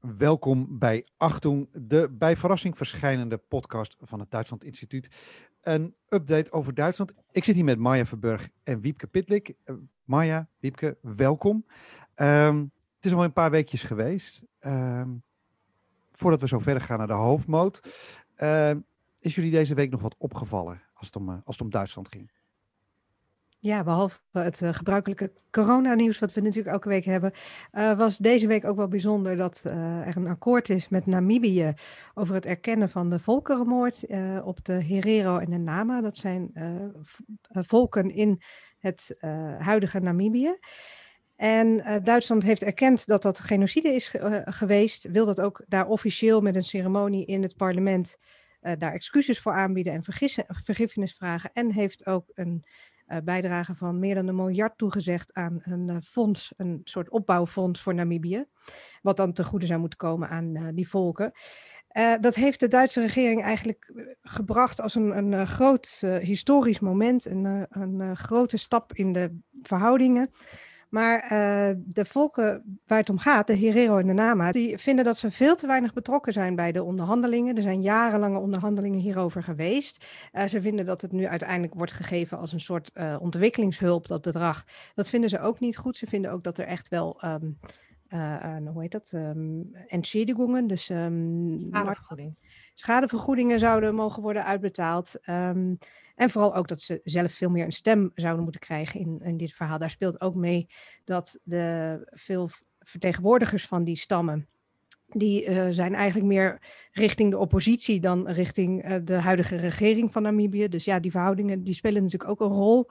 welkom bij Achtung, de bij verrassing verschijnende podcast van het Duitsland Instituut. Een update over Duitsland. Ik zit hier met Maya Verburg en Wiepke Pitlik. Uh, Maya, Wiepke, welkom. Um, het is al een paar weekjes geweest. Um, voordat we zo verder gaan naar de hoofdmoot. Uh, is jullie deze week nog wat opgevallen als het om, uh, als het om Duitsland ging? Ja, behalve het uh, gebruikelijke coronanieuws wat we natuurlijk elke week hebben, uh, was deze week ook wel bijzonder dat uh, er een akkoord is met Namibië over het erkennen van de volkerenmoord op de Herero en de Nama. Dat zijn volken in het huidige Namibië. En Duitsland heeft erkend dat dat genocide is geweest, wil dat ook daar officieel met een ceremonie in het parlement daar excuses voor aanbieden en vergiffenis vragen. En heeft ook een bijdrage van meer dan een miljard toegezegd aan een uh, fonds, een soort opbouwfonds voor Namibië, wat dan ten goede zou moeten komen aan uh, die volken. dat heeft de Duitse regering eigenlijk gebracht als een, een groot historisch moment, een, een grote stap in de verhoudingen. Maar uh, de volken waar het om gaat, de Herero en de Nama, die vinden dat ze veel te weinig betrokken zijn bij de onderhandelingen. Er zijn jarenlange onderhandelingen hierover geweest. Uh, ze vinden dat het nu uiteindelijk wordt gegeven als een soort uh, ontwikkelingshulp, dat bedrag. Dat vinden ze ook niet goed. Ze vinden ook dat er echt wel. Um, hoe heet dat? Um, entschädigungen, dus um, schadevergoeding. schadevergoedingen zouden mogen worden uitbetaald. Um, en vooral ook dat ze zelf veel meer een stem zouden moeten krijgen in, in dit verhaal. Daar speelt ook mee dat de veel vertegenwoordigers van die stammen. Die uh, zijn eigenlijk meer richting de oppositie dan richting uh, de huidige regering van Namibië. Dus ja, die verhoudingen die spelen natuurlijk ook een rol.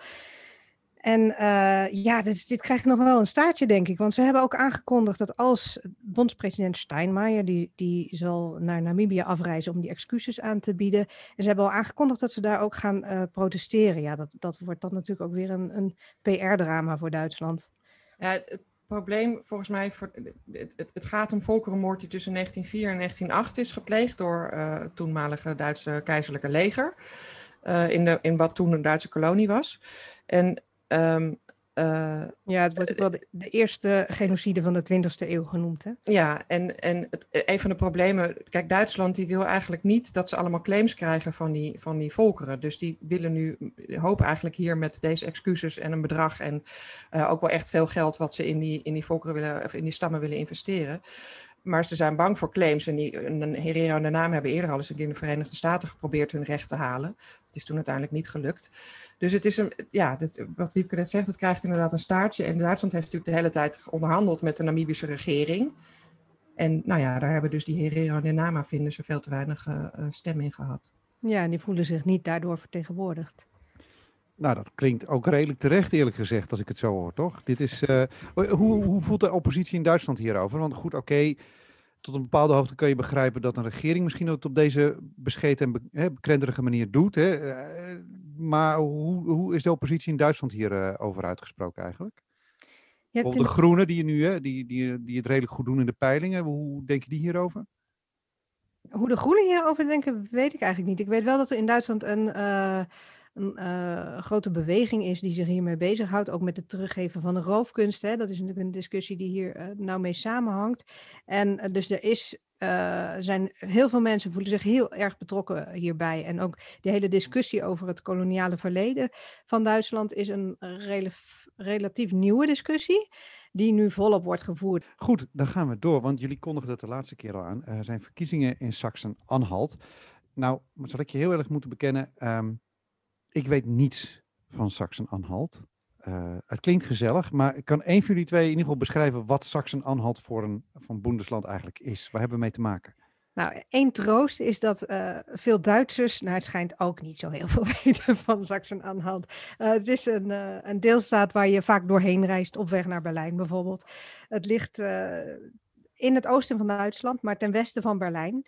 En uh, ja, dit, dit, krijgt nog wel een staartje, denk ik. Want ze hebben ook aangekondigd dat als bondspresident Steinmeier, die, die zal naar Namibië afreizen om die excuses aan te bieden. En ze hebben al aangekondigd dat ze daar ook gaan uh, protesteren. Ja, dat, dat wordt dan natuurlijk ook weer een, een PR-drama voor Duitsland. Ja, het probleem volgens mij, voor, het, het, gaat om volkerenmoord die tussen 1904 en 1908 is gepleegd door het toenmalige Duitse keizerlijke leger. in, de, in wat toen een Duitse kolonie was. En Um, uh, ja, het wordt ook wel de, de, eerste genocide van de 20e eeuw genoemd. Hè? Ja, en, en het, een van de problemen. Kijk, Duitsland die wil eigenlijk niet dat ze allemaal claims krijgen van die, van die volkeren. Dus die willen nu, hopen eigenlijk hier met deze excuses en een bedrag. En uh, ook wel echt veel geld wat ze in die, in die volkeren willen, of in die stammen willen investeren. Maar ze zijn bang voor claims. En die, een en de naam hebben eerder al eens in de Verenigde Staten geprobeerd hun recht te halen. Het is toen uiteindelijk niet gelukt. Dus het is een, ja, dit, wat Wiepke net zegt, het krijgt inderdaad een staartje. En Duitsland heeft natuurlijk de hele tijd onderhandeld met de Namibische regering. En nou ja, daar hebben dus die Herero en de Nama vinden ze veel te weinig uh, stem in gehad. Ja, en die voelen zich niet daardoor vertegenwoordigd. Nou, dat klinkt ook redelijk terecht, eerlijk gezegd, als ik het zo hoor, toch? Dit is, uh, hoe, hoe voelt de oppositie in Duitsland hierover? Want goed, oké, okay, tot een bepaalde hoogte kun je begrijpen dat een regering misschien ook op deze bescheten en be, hè, bekrenderige manier doet. Hè? Uh, maar hoe, hoe is de oppositie in Duitsland hierover uh, over uitgesproken eigenlijk? Ja, de Groenen, die, nu, hè, die, die, die het redelijk goed doen in de peilingen, hoe denken die hierover? Hoe de Groenen hierover denken, weet ik eigenlijk niet. Ik weet wel dat er in Duitsland een een uh, grote beweging is die zich hiermee bezighoudt. Ook met het teruggeven van de roofkunst. Hè. Dat is natuurlijk een discussie die hier uh, nou mee samenhangt. En uh, dus er is, zijn heel veel mensen voelen zich heel erg betrokken hierbij. En ook de hele discussie over het koloniale verleden van Duitsland is een rel relatief nieuwe discussie. Die nu volop wordt gevoerd. Goed, dan gaan we door, want jullie kondigden het de laatste keer al aan. Er zijn verkiezingen in Sachsen-Anhalt. Nou, zal ik je heel erg moeten bekennen. Um, ik weet niets van Sachsen-Anhalt. Uh, het klinkt gezellig, maar kan één van jullie twee in ieder geval beschrijven wat Sachsen-Anhalt voor een van Bundesland eigenlijk is? Waar hebben we mee te maken? Nou, één troost is dat uh, veel Duitsers, nou het schijnt ook niet zo heel veel weten van Sachsen-Anhalt. Uh, het is een, een deelstaat waar je vaak doorheen reist op weg naar Berlijn bijvoorbeeld. Het ligt in het oosten van Duitsland, maar ten westen van Berlijn.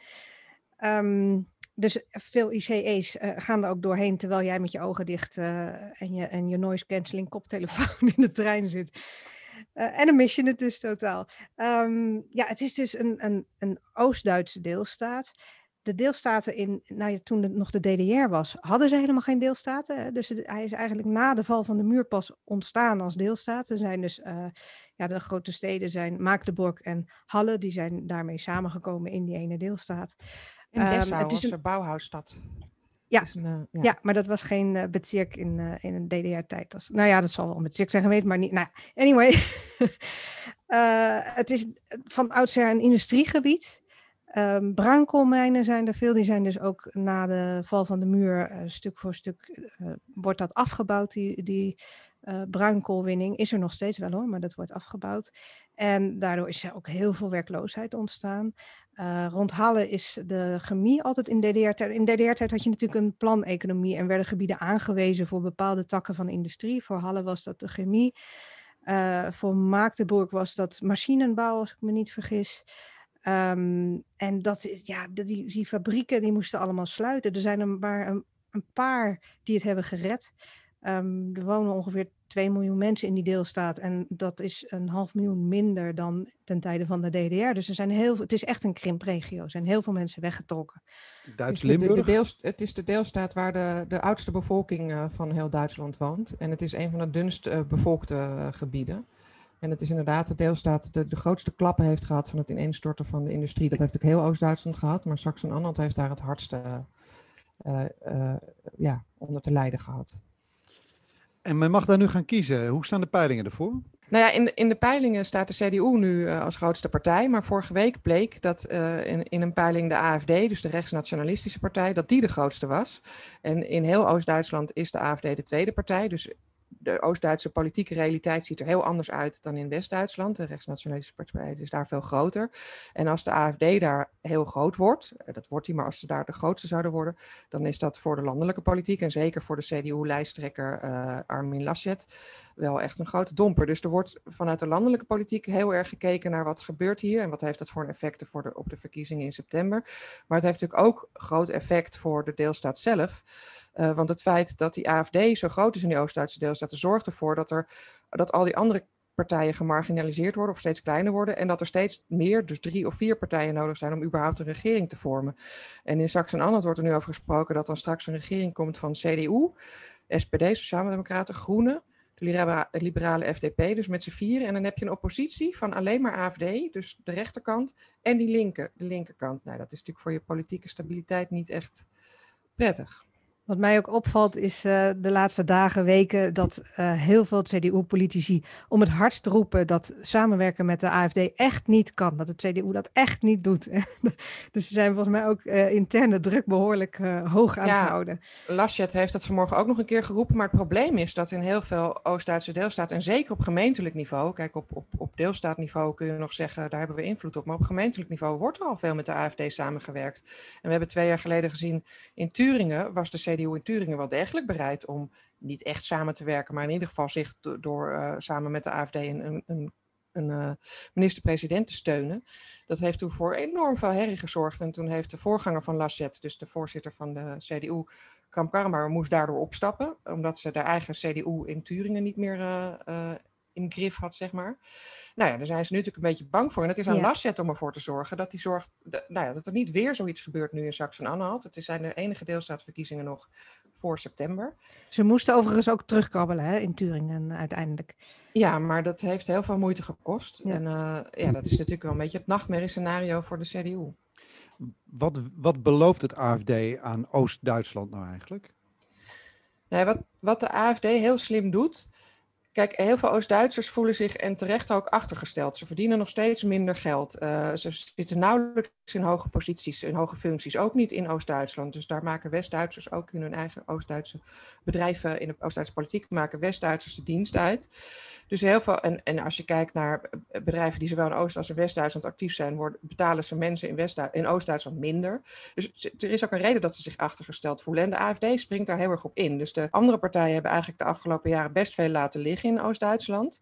Um, dus veel ICE's uh, gaan er ook doorheen terwijl jij met je ogen dicht uh, en, je, en je noise cancelling koptelefoon in de trein zit. Uh, en dan mis je het dus totaal. Um, ja, het is dus een, een, een Oost-Duitse deelstaat. de deelstaten in, nou ja, toen het nog de DDR was, hadden ze helemaal geen deelstaten. Dus hij is eigenlijk na de val van de muur pas ontstaan als deelstaat. Er zijn dus, ja, de grote steden zijn Magdeburg en Halle, die zijn daarmee samengekomen in die ene deelstaat. Dessau um, het is een Bauhausstad. Ja, een, uh, ja. ja. maar dat was geen uh, bezirk in, uh, in een DDR-tijd. Nou ja, dat zal wel een bezirk zijn geweest, maar niet. Nou, anyway. het is van oudsher een industriegebied. Um, bruinkoolmijnen zijn er veel. Die zijn dus ook na de val van de muur stuk voor stuk wordt dat afgebouwd. Die, die uh, bruinkoolwinning is er nog steeds wel hoor, maar dat wordt afgebouwd. En daardoor is er ook heel veel werkloosheid ontstaan. rond Halle is de chemie altijd in DDR-tijd. In DDR-tijd had je natuurlijk een planeconomie en werden gebieden aangewezen voor bepaalde takken van industrie. Voor Halle was dat de chemie. voor Magdeburg was dat machinenbouw, als ik me niet vergis. Um, en dat, ja, die, die fabrieken die moesten allemaal sluiten. Er zijn er maar een paar die het hebben gered. Um, er wonen ongeveer 2 miljoen mensen in die deelstaat. En dat is een half miljoen minder dan ten tijde van de DDR. Dus er zijn heel veel, het is echt een krimpregio. Er zijn heel veel mensen weggetrokken. Duits-Limburg? De, de, het is de deelstaat waar de, de oudste bevolking uh, van heel Duitsland woont. En het is een van de dunst uh, bevolkte uh, gebieden. En het is inderdaad de deelstaat die de, de grootste klappen heeft gehad van het ineenstorten van de industrie. Dat heeft natuurlijk heel Oost-Duitsland gehad, maar Saxen-Anhalt heeft daar het hardste uh, uh, ja, onder te lijden gehad. En men mag daar nu gaan kiezen. Hoe staan de peilingen ervoor? Nou ja, in de, in de peilingen staat de CDU nu uh, als grootste partij. Maar vorige week bleek dat uh, in, in een peiling de AFD, dus de rechtsnationalistische partij, dat die de grootste was. En in heel Oost-Duitsland is de AFD de tweede partij. Dus de Oost-Duitse politieke realiteit ziet er heel anders uit dan in West-Duitsland. De rechtsnationalistische partij is daar veel groter. En als de AFD daar heel groot wordt, eh, dat wordt die, maar als ze daar de grootste zouden worden, dan is dat voor de landelijke politiek en zeker voor de CDU-lijsttrekker uh, Armin Laschet wel echt een grote domper. Dus er wordt vanuit de landelijke politiek heel erg gekeken naar wat gebeurt hier en wat heeft dat voor een effecten voor de, op de verkiezingen in september. Maar het heeft natuurlijk ook groot effect voor de deelstaat zelf. Uh, want het feit dat die AFD zo groot is in die Oost-Duitse deelstaten zorgt ervoor dat, er, dat al die andere partijen gemarginaliseerd worden of steeds kleiner worden. En dat er steeds meer, dus drie of vier partijen nodig zijn om überhaupt een regering te vormen. En in Sachsen-Anhalt wordt er nu over gesproken dat dan straks een regering komt van CDU, SPD, Sociaaldemocraten, Groenen, de liberale FDP, dus met z'n vieren. En dan heb je een oppositie van alleen maar AFD, dus de rechterkant, en die linker, de linkerkant. Nou, dat is natuurlijk voor je politieke stabiliteit niet echt prettig. Wat mij ook opvalt is uh, de laatste dagen, weken, dat uh, heel veel CDU-politici om het hardst roepen dat samenwerken met de AFD echt niet kan. Dat de CDU dat echt niet doet. dus ze zijn volgens mij ook uh, interne druk behoorlijk hoog aan ja, het houden. Laschet heeft dat vanmorgen ook nog een keer geroepen. Maar het probleem is dat in heel veel Oost-Duitse deelstaten, en zeker op gemeentelijk niveau, kijk op, op, op deelstaatniveau kun je nog zeggen, daar hebben we invloed op. Maar op gemeentelijk niveau wordt er al veel met de AFD samengewerkt. En we hebben twee jaar geleden gezien in Turingen was de CDU In Turingen wel degelijk bereid om niet echt samen te werken, maar in ieder geval zich door uh, samen met de AFD een, een, een uh, minister-president te steunen. Dat heeft toen voor enorm veel herrie gezorgd. En toen heeft de voorganger van Laschet, dus de voorzitter van de CDU, Kram Karrenbauer, moest daardoor opstappen, omdat ze de eigen CDU in Turingen niet meer uh, in grif had, zeg maar. Nou ja, daar zijn ze nu natuurlijk een beetje bang voor. En het is aan ja. Laschet om ervoor te zorgen dat, die zorgt, de, nou ja, dat er niet weer zoiets gebeurt nu in Saxen-Anhalt. Het zijn de enige deelstaatverkiezingen nog voor september. Ze moesten overigens ook terugkrabbelen hè, in Turingen uiteindelijk. Ja, maar dat heeft heel veel moeite gekost. Ja. En uh, ja, dat is natuurlijk wel een beetje het nachtmerriescenario voor de CDU. Wat, wat belooft het AFD aan Oost-Duitsland nou eigenlijk? Nee, wat, wat de AFD heel slim doet, Kijk, heel veel Oost-Duitsers voelen zich en terecht ook achtergesteld. Ze verdienen nog steeds minder geld. Uh, ze zitten nauwelijks in hoge posities, in hoge functies. Ook niet in Oost-Duitsland. Dus daar maken West-Duitsers ook in hun eigen Oost-Duitse bedrijven, in de Oost-Duitse politiek, maken West-Duitsers de dienst uit. Dus heel veel, en, en als je kijkt naar bedrijven die zowel in Oost- als in West-Duitsland actief zijn, worden, betalen ze mensen in, West in Oost-Duitsland minder. Dus er is ook een reden dat ze zich achtergesteld voelen. En de AFD springt daar heel erg op in. Dus de andere partijen hebben eigenlijk de afgelopen jaren best veel laten liggen in Oost-Duitsland.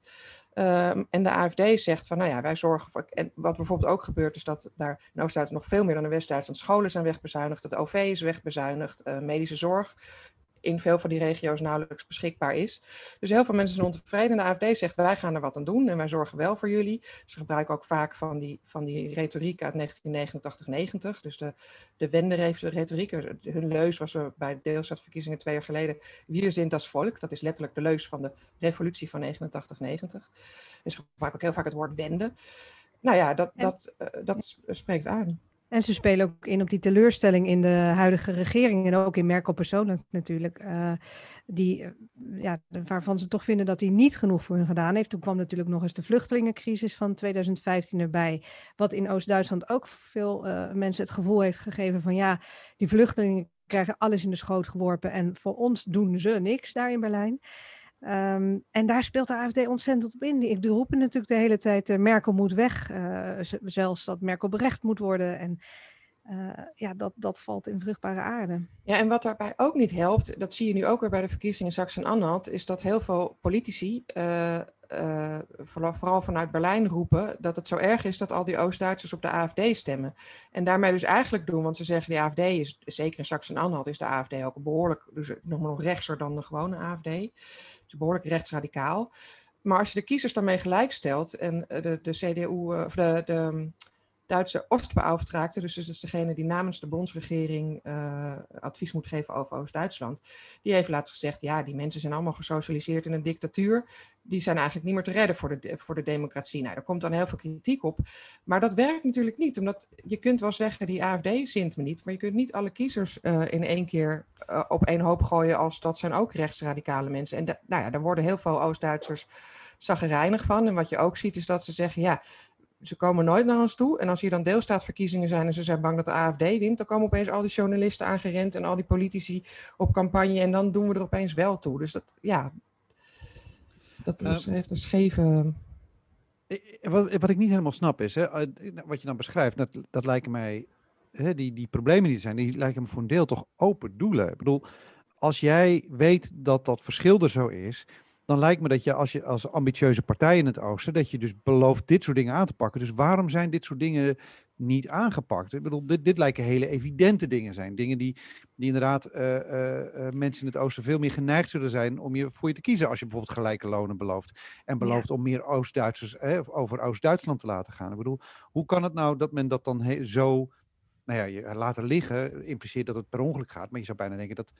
Um, en de AFD zegt van, nou ja, wij zorgen voor. En wat bijvoorbeeld ook gebeurt, is dat daar in Oost-Duitsland nog veel meer dan in West-Duitsland scholen zijn wegbezuinigd, het OV is wegbezuinigd, uh, medische zorg in veel van die regio's nauwelijks beschikbaar is. Dus heel veel mensen zijn ontevreden. De AFD zegt wij gaan er wat aan doen en wij zorgen wel voor jullie. Ze gebruiken ook vaak van die, van die retoriek uit 1989-90. Dus de, de wende-retoriek. Hun leus was er bij de deelstaatverkiezingen twee jaar geleden. Wir sind das Volk. Dat is letterlijk de leus van de revolutie van 89-90. Dus ze gebruiken ook heel vaak het woord wende. Nou ja, dat, dat, uh, dat spreekt aan. En ze spelen ook in op die teleurstelling in de huidige regering en ook in Merkel persoonlijk natuurlijk. Uh, die, uh, ja, waarvan ze toch vinden dat hij niet genoeg voor hun gedaan heeft. Toen kwam natuurlijk nog eens de vluchtelingencrisis van 2015 erbij. Wat in Oost-Duitsland ook veel uh, mensen het gevoel heeft gegeven van ja, die vluchtelingen krijgen alles in de schoot geworpen en voor ons doen ze niks daar in Berlijn. Um, en daar speelt de AFD ontzettend op in. Ik roepen natuurlijk de hele tijd, uh, Merkel moet weg. Uh, zelfs dat Merkel berecht moet worden. En uh, ja, dat, dat valt in vruchtbare aarde. Ja, en wat daarbij ook niet helpt, dat zie je nu ook weer bij de verkiezingen in Sachsen-Anhalt, is dat heel veel politici, vooral, vanuit Berlijn, roepen dat het zo erg is dat al die Oost-Duitsers op de AFD stemmen. En daarmee dus eigenlijk doen, want ze zeggen die AFD is, zeker in Sachsen-Anhalt, is de AFD ook behoorlijk, dus nog rechtser dan de gewone AFD behoorlijk rechtsradicaal. Maar als je de kiezers daarmee gelijkstelt en de, de CDU, eh, of de Duitse Oostbeauftragte, dus dat is degene die namens de bondsregering uh, advies moet geven over Oost-Duitsland, die heeft laatst gezegd, ja, die mensen zijn allemaal gesocialiseerd in een dictatuur, die zijn eigenlijk niet meer te redden voor de, voor de democratie. Nou, daar komt dan heel veel kritiek op, maar dat werkt natuurlijk niet, omdat je kunt wel zeggen, die AFD zint me niet, maar je kunt niet alle kiezers uh, in één keer uh, op één hoop gooien als dat zijn ook rechtsradicale mensen. En nou ja, daar worden heel veel Oost-Duitsers zaggerijnig van. En wat je ook ziet is dat ze zeggen, ja, ze komen nooit naar ons toe. En als hier dan deelstaatverkiezingen zijn en ze zijn bang dat de AFD wint, dan komen opeens al die journalisten aangerend en al die politici op campagne en dan doen we er opeens wel toe. Dus dat, ja, dat is, uh, heeft een scheve... Wat, wat ik niet helemaal snap is, hè, wat je dan beschrijft, dat, dat lijken mij, hè, die, die problemen die er zijn, die lijken me voor een deel toch open doelen. Ik bedoel, als jij weet dat dat verschil er zo is, dan lijkt me dat je als je als ambitieuze partij in het oosten, dat je dus belooft dit soort dingen aan te pakken. Dus waarom zijn dit soort dingen niet aangepakt? Ik bedoel, dit, dit lijken hele evidente dingen zijn. Dingen die, die inderdaad uh, uh, uh, mensen in het oosten veel meer geneigd zullen zijn om je, voor je te kiezen. Als je bijvoorbeeld gelijke lonen belooft. En belooft ja. om meer Oost-Duitsers over Oost-Duitsland te laten gaan. Ik bedoel, hoe kan het nou dat men dat dan zo nou ja, je laten liggen? Impliceert dat het per ongeluk gaat. Maar je zou bijna denken dat.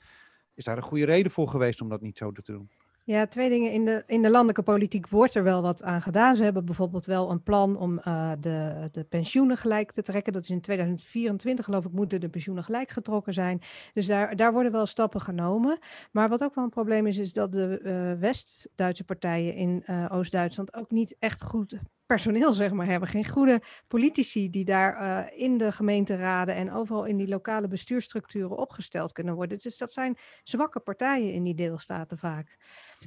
Is daar een goede reden voor geweest om dat niet zo te doen? Ja, twee dingen. In de, in de landelijke politiek wordt er wel wat aan gedaan. Ze hebben bijvoorbeeld wel een plan om uh, de, de pensioenen gelijk te trekken. Dat is in 2024, geloof ik, moeten de pensioenen gelijk getrokken zijn. Dus daar, daar worden wel stappen genomen. Maar wat ook wel een probleem is, is dat de uh, West-Duitse partijen in uh, Oost-Duitsland ook niet echt goed personeel, zeg maar, hebben. Geen goede politici die daar uh, in de gemeenteraden en overal in die lokale bestuurstructuren opgesteld kunnen worden. Dus dat zijn zwakke partijen in die deelstaten vaak.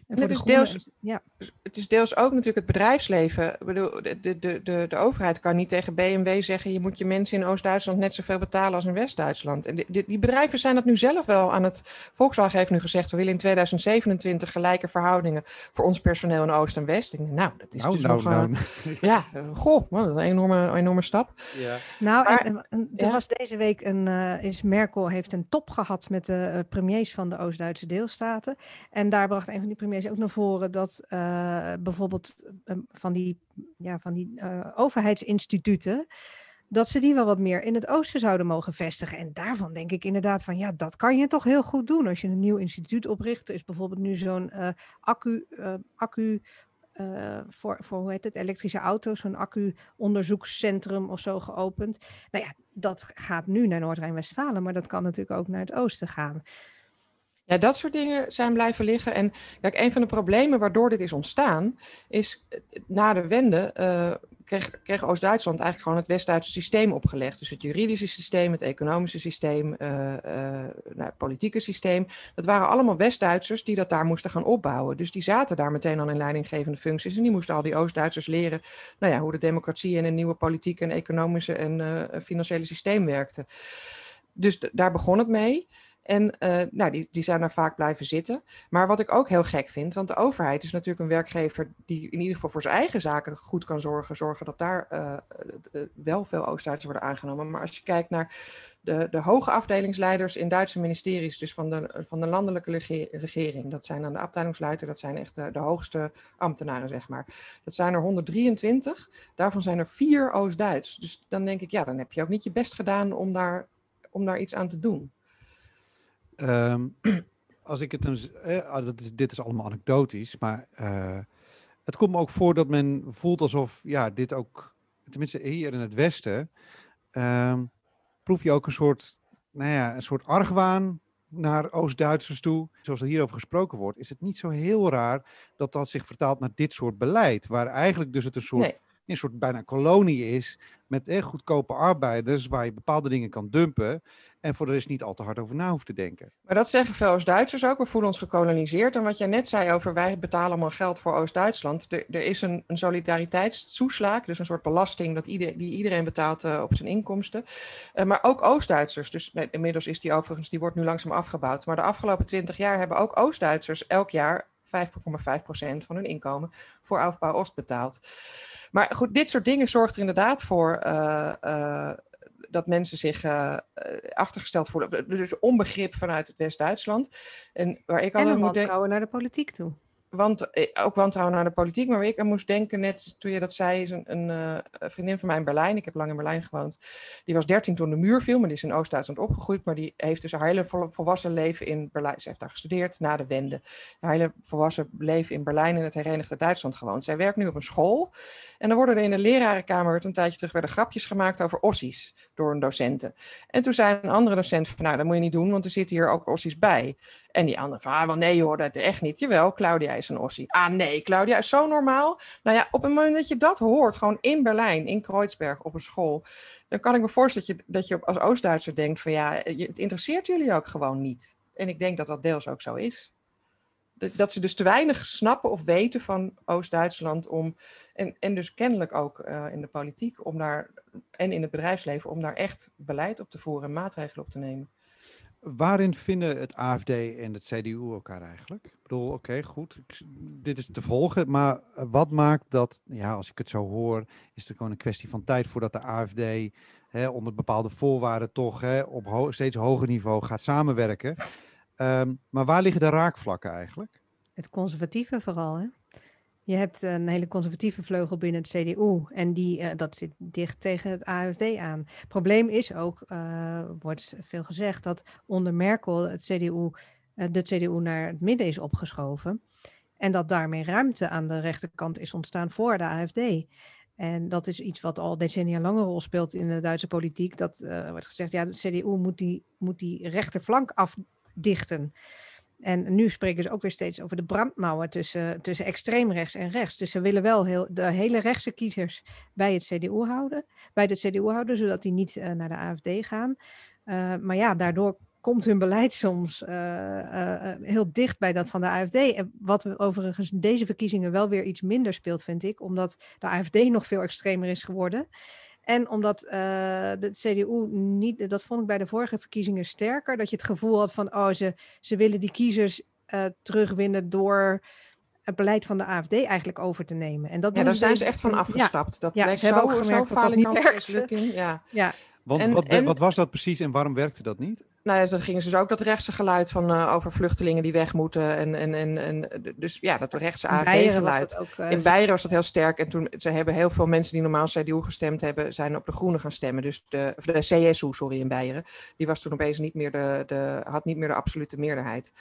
En het, is deels, ja. het is deels ook natuurlijk het bedrijfsleven. Ik bedoel, de, de, de, de overheid kan niet tegen BMW zeggen: je moet je mensen in Oost-Duitsland net zoveel betalen als in West-Duitsland. En die, die, bedrijven zijn dat nu zelf wel aan het. Volkswagen heeft nu gezegd: we willen in 2027 gelijke verhoudingen voor ons personeel in Oost en West. En, nou, dat is nou, dus nou, nog. Nou. Ja, goh, wat een enorme, enorme stap. Ja. Nou, maar, en, en, er ja. was deze week een. Uh, is Merkel heeft een top gehad met de uh, premiers van de Oost-Duitse deelstaten. En daar bracht een van die premiers ook naar voren dat uh, bijvoorbeeld uh, van die, ja, van die uh, overheidsinstituten, dat ze die wel wat meer in het oosten zouden mogen vestigen. En daarvan denk ik inderdaad van ja, dat kan je toch heel goed doen. Als je een nieuw instituut opricht, er is bijvoorbeeld nu zo'n accu, accu uh, voor, voor hoe heet het, elektrische auto's, zo'n accu-onderzoekscentrum of zo geopend. Nou ja, dat gaat nu naar Noord-Rijn-Westfalen, maar dat kan natuurlijk ook naar het oosten gaan. Ja, dat soort dingen zijn blijven liggen. En kijk, een van de problemen waardoor dit is ontstaan, is na de wende uh, kreeg, kreeg Oost-Duitsland eigenlijk gewoon het West-Duitse systeem opgelegd. Dus het juridische systeem, het economische systeem, uh, nou, het politieke systeem. Dat waren allemaal West-Duitsers die dat daar moesten gaan opbouwen. Dus die zaten daar meteen al in leidinggevende functies. En die moesten al die Oost-Duitsers leren nou ja, hoe de democratie en een nieuwe politieke en economische en financiële systeem werkte. Dus daar begon het mee. En uh, nou, die, die zijn daar vaak blijven zitten. Maar wat ik ook heel gek vind, want de overheid is natuurlijk een werkgever die in ieder geval voor zijn eigen zaken goed kan zorgen. Zorgen dat daar uh, wel veel Oost-Duitsers worden aangenomen. Maar als je kijkt naar de, de hoge afdelingsleiders in Duitse ministeries, dus van de, van de landelijke regering. Dat zijn dan de afdelingsleider, dat zijn echt de, de, hoogste ambtenaren, zeg maar. Dat zijn er 123, daarvan zijn er vier Oost-Duits. Dus dan denk ik, ja, dan heb je ook niet je best gedaan om daar, om daar iets aan te doen. Um, als ik het een, eh, dat is, dit is allemaal anekdotisch, maar uh, het komt me ook voor dat men voelt alsof, ja, dit ook, tenminste hier in het Westen, um, proef je ook een soort, nou ja, een soort argwaan naar Oost-Duitsers toe. Zoals er hierover gesproken wordt, is het niet zo heel raar dat dat zich vertaalt naar dit soort beleid. Waar eigenlijk dus het een soort, een soort bijna kolonie is met eh, goedkope arbeiders waar je bepaalde dingen kan dumpen. En voor de rest niet al te hard over na hoeft te denken. Maar dat zeggen veel Oost-Duitsers ook. We voelen ons gekoloniseerd. En wat jij net zei over wij betalen allemaal geld voor Oost-Duitsland. Er, is een, een dus een soort belasting dat ieder, die iedereen betaalt uh, op zijn inkomsten. Uh, maar ook Oost-Duitsers. Dus inmiddels is die overigens, die wordt nu langzaam afgebouwd. Maar de afgelopen twintig jaar hebben ook Oost-Duitsers elk jaar 5,5% van hun inkomen voor Aufbouw Oost betaald. Maar goed, dit soort dingen zorgt er inderdaad voor uh, dat mensen zich uh, achtergesteld voelen. Dus onbegrip vanuit het West-Duitsland. En waar ik altijd moet denken. naar de politiek toe want, eh, ook wantrouwen naar de politiek. Maar ik moest denken, net toen je dat zei, is een, een, uh, vriendin van mij in Berlijn. Ik heb lang in Berlijn gewoond. Die was 13 toen de muur viel, maar die is in Oost-Duitsland opgegroeid. Maar die heeft dus haar hele volwassen leven in Berlijn. Ze heeft daar gestudeerd na de wende. Haar hele volwassen leven in Berlijn in het Herenigde Duitsland gewoond. Zij werkt nu op een school. En dan worden er in de lerarenkamer een tijdje terug werden grapjes gemaakt over ossies door een docenten. En toen zei een andere docent van, nou, dat moet je niet doen, want er zitten hier ook ossies bij. En die andere van, ah, nee hoor, dat echt niet. Jawel, Claudia is een Ossie. Ah nee, Claudia is zo normaal. Nou ja, op het moment dat je dat hoort, gewoon in Berlijn, in Kreuzberg, op een school, dan kan ik me voorstellen dat je, dat je als Oost-Duitser denkt van ja, het interesseert jullie ook gewoon niet. En ik denk dat dat deels ook zo is. Dat ze dus te weinig snappen of weten van Oost-Duitsland om, en, en dus kennelijk ook uh, in de politiek om daar, en in het bedrijfsleven, om daar echt beleid op te voeren en maatregelen op te nemen. Waarin vinden het AFD en het CDU elkaar eigenlijk? Ik bedoel, oké, goed, dit is te volgen, maar eh, wat maakt dat, ja, als ik het zo hoor, is het gewoon een kwestie van tijd voordat de AFD hè, onder bepaalde voorwaarden toch hè, op steeds hoger niveau gaat samenwerken. Um, maar waar liggen de raakvlakken eigenlijk? Het conservatieve vooral, hè? Je hebt een hele conservatieve vleugel binnen het CDU en die, uh, dat zit dicht tegen het AFD aan. Probleem is ook, uh, wordt veel gezegd, dat onder Merkel het CDU, eh, de CDU naar het midden is opgeschoven. En dat daarmee ruimte aan de rechterkant is ontstaan voor de AFD. En dat is iets wat al decennia lang een rol speelt in de Duitse politiek. Dat wordt gezegd, ja, de CDU moet die, moet die rechterflank afdichten. En nu spreken ze ook weer steeds over de brandmauwen tussen, tussen extreem rechts en rechts. Dus ze willen wel heel, de hele rechtse kiezers bij het CDU houden, bij de CDU houden, zodat die niet uh, naar de AFD gaan. Uh, maar ja, daardoor komt hun beleid soms uh, heel dicht bij dat van de AFD. Wat we overigens deze verkiezingen wel weer iets minder speelt, vind ik, omdat de AFD nog veel extremer is geworden. En omdat uh, de CDU niet, dat vond ik bij de vorige verkiezingen sterker, dat je het gevoel had van, oh, ze, ze willen die kiezers uh, terugwinnen door het beleid van de AFD eigenlijk over te nemen. En dat ja, daar zijn ze echt van afgestapt. Ja, dat ja, ze hebben ook gemerkt zo dat dat niet werkte. Ja. ja. Want en, wat, en, wat was dat precies en waarom werkte dat niet? Nou ja, dan gingen ze dus ook dat rechtse geluid van uh, over vluchtelingen die weg moeten. En, en, en, en dus ja, dat rechtse AFD-geluid. Uh, in Beieren was dat heel sterk. En toen ze hebben heel veel mensen die normaal CDU gestemd hebben, zijn op de Groenen gaan stemmen. Dus de, de CSU, sorry, in Beieren. Die was toen opeens niet meer de, de, had niet meer de absolute meerderheid.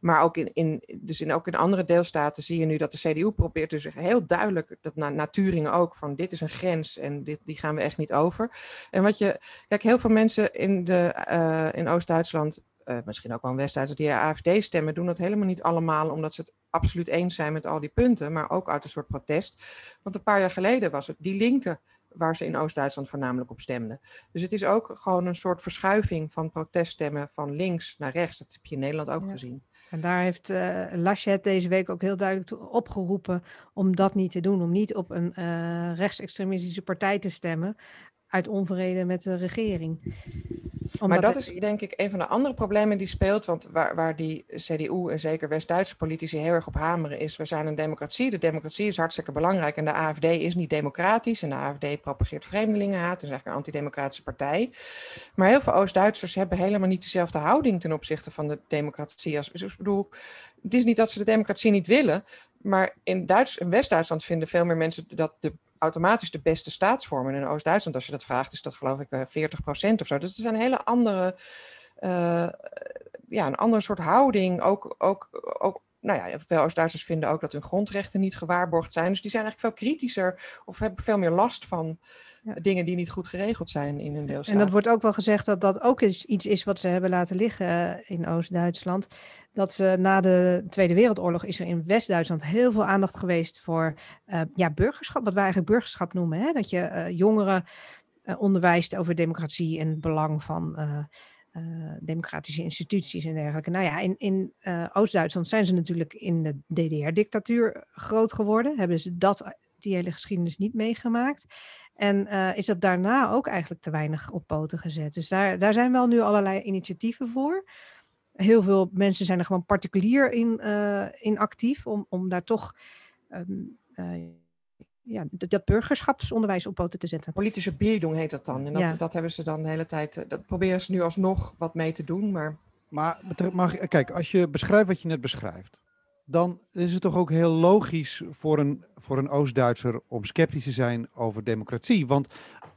Maar ook in, in, dus in, ook in andere deelstaten zie je nu dat de CDU probeert dus heel duidelijk, dat na, na Turingen ook, van dit is een grens en dit, die gaan we echt niet over. En wat je, kijk, heel veel mensen in, de, uh, in Oost-Duitsland, uh, misschien ook wel in West-Duitsland, die AFD stemmen, doen dat helemaal niet allemaal omdat ze het absoluut eens zijn met al die punten, maar ook uit een soort protest. Want een paar jaar geleden was het die linken waar ze in Oost-Duitsland voornamelijk op stemden. Dus het is ook gewoon een soort verschuiving van proteststemmen van links naar rechts. Dat heb je in Nederland ook gezien. En daar heeft uh, Laschet deze week ook heel duidelijk opgeroepen om dat niet te doen. Om niet op een uh, rechtsextremistische partij te stemmen uit onvrede met de regering. maar dat is denk ik een van de andere problemen die speelt. Want waar, waar die CDU en zeker West-Duitse politici heel erg op hameren is... we zijn een democratie, de democratie is hartstikke belangrijk... en de AFD is niet democratisch en de AFD propageert vreemdelingenhaat. Het is eigenlijk een antidemocratische partij. Maar heel veel Oost-Duitsers hebben helemaal niet dezelfde houding... ten opzichte van de democratie. Als, dus ik bedoel, het is niet dat ze de democratie niet willen... maar in, Duits, in West-Duitsland vinden veel meer mensen dat de automatisch de beste staatsvorm. En in Oost-Duitsland, als je dat vraagt, is dat geloof ik 40 eh, procent of zo. Dus het is een hele andere, uh, ja, een andere soort houding. Ook, ook, ook nou ja, veel Oost-Duitsers vinden ook dat hun grondrechten niet gewaarborgd zijn. Dus die zijn eigenlijk veel kritischer of hebben veel meer last van dingen die niet goed geregeld zijn in een deelstaat. En dat wordt ook wel gezegd dat dat ook iets is wat ze hebben laten liggen eh, in Oost-Duitsland. Dat ze na de Tweede Wereldoorlog is er in West-Duitsland heel veel aandacht geweest voor uh, ja, burgerschap, wat wij eigenlijk burgerschap noemen. Hè? Dat je uh, jongeren onderwijst over democratie en het belang van democratische instituties en dergelijke. Nou ja, in, in Oost-Duitsland zijn ze natuurlijk in de DDR-dictatuur groot geworden. Hebben ze dat, die hele geschiedenis niet meegemaakt. En is dat daarna ook eigenlijk te weinig op poten gezet. Dus daar, daar zijn wel nu allerlei initiatieven voor. Heel veel mensen zijn er gewoon particulier in, in actief om, om daar toch uh, ja, dat burgerschapsonderwijs op poten te zetten. Politische bildung heet dat dan. En dat, ja. dat hebben ze dan de hele tijd. Dat proberen ze nu alsnog wat mee te doen. Maar, maar, maar kijk, als je beschrijft wat je net beschrijft dan is het toch ook heel logisch voor een, voor een Oost-Duitser om sceptisch te zijn over democratie. Want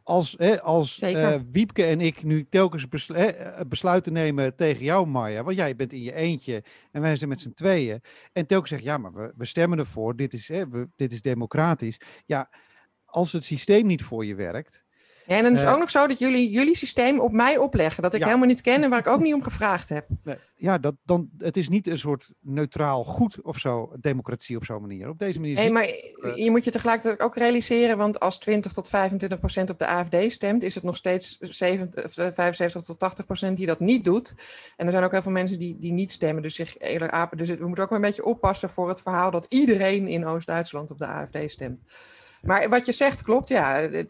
als, hè, als uh, Wiepke en ik nu telkens beslu hè, eh, besluiten nemen tegen jou, Maya, want jij bent in je eentje en wij zijn met z'n tweeën, en telkens zeggen, ja, maar we, we stemmen ervoor, dit is, hè, we, dit is democratisch. Ja, als het systeem niet voor je werkt, ja, en dan is het uh, ook nog zo dat jullie jullie systeem op mij opleggen. Dat ik ja. helemaal niet ken en waar ik ook niet om gevraagd heb. Nee, ja, dat, dan, het is niet een soort neutraal goed of zo, democratie op zo'n manier. Op deze manier. Nee, maar uh, je moet je tegelijkertijd ook realiseren, want als 20 tot 25 procent op de AFD stemt, is het nog steeds 70, 75 tot 80 procent die dat niet doet. En er zijn ook heel veel mensen die, die niet stemmen, dus zich eerder apen. Dus we moeten ook een beetje oppassen voor het verhaal dat iedereen in Oost-Duitsland op de AFD stemt. Maar wat je zegt klopt, ja. De,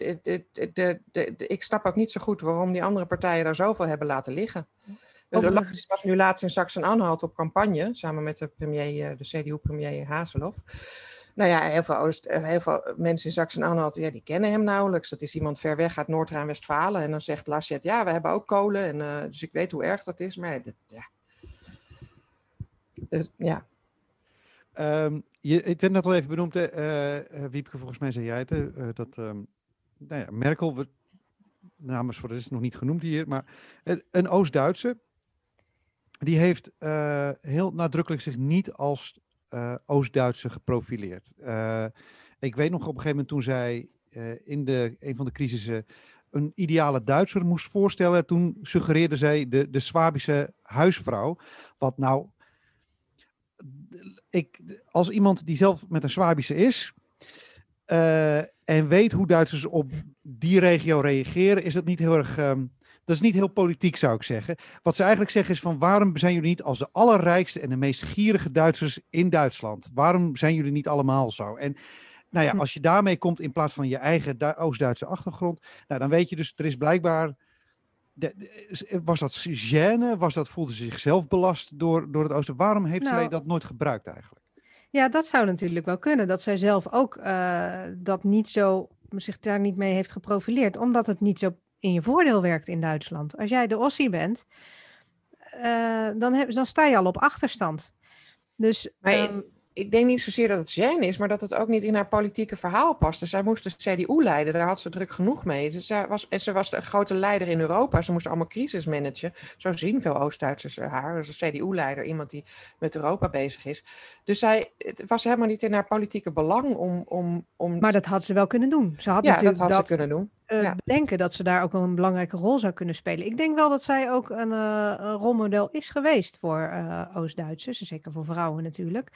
de, de, ik snap ook niet zo goed waarom die andere partijen daar zoveel hebben laten liggen. De was nu laatst in Sachsen-Anhalt op campagne, samen met de, premier, de CDU-premier Haseloff. Nou ja, heel veel, Oost, heel veel mensen in Sachsen-Anhalt, ja, die kennen hem nauwelijks. Dat is iemand ver weg uit Noord-Rijn-Westfalen. En dan zegt Laschet, ja, we hebben ook kolen. En, uh, dus ik weet hoe erg dat is. Maar dat, ja. Uh, ja, Um, je, ik werd net al even benoemd, uh, Wiepke, volgens mij zei jij het, uh, dat um, nou ja, Merkel, namens voor de is nog niet genoemd hier, maar een Oost-Duitse, die heeft heel nadrukkelijk zich niet als Oost-Duitse geprofileerd. ik weet nog op een gegeven moment toen zij in de, een van de crisissen een ideale Duitser moest voorstellen, toen suggereerde zij de, de Swabische huisvrouw, wat nou ik, als iemand die zelf met een Swabische is uh, en weet hoe Duitsers op die regio reageren, is dat niet heel erg. Um, dat is niet heel politiek, zou ik zeggen. Wat ze eigenlijk zeggen is van waarom zijn jullie niet als de allerrijkste en de meest gierige Duitsers in Duitsland? Waarom zijn jullie niet allemaal zo? En nou ja, hm. als je daarmee komt in plaats van je eigen Oost-Duitse achtergrond, nou, dan weet je dus, er is blijkbaar de, was dat gêne? Was dat, voelde ze zichzelf belast door, door het oosten? Waarom heeft nou, zij dat nooit gebruikt eigenlijk? Ja, dat zou natuurlijk wel kunnen. Dat zij zelf ook uh, dat niet zo, zich daar niet mee heeft geprofileerd. Omdat het niet zo in je voordeel werkt in Duitsland. Als jij de Ossie bent, uh, dan, heb, dan sta je al op achterstand. Dus, maar um, ik denk niet zozeer dat het Jen is, maar dat het ook niet in haar politieke verhaal past. Dus zij moest de CDU leiden, daar had ze druk genoeg mee. Dus zij was, en ze was de grote leider in Europa. Ze moest allemaal crisis managen. Zo zien veel Oost-Duitsers haar. Dus een CDU-leider, iemand die met Europa bezig is. Dus zij, het was helemaal niet in haar politieke belang om... om, om... Maar dat had ze wel kunnen doen. Ze had ja, natuurlijk dat had dat, ze kunnen doen. Uh, ja. bedenken dat ze daar ook een belangrijke rol zou kunnen spelen. Ik denk wel dat zij ook een, uh, een rolmodel is geweest voor uh, Oost-Duitsers, zeker voor vrouwen natuurlijk.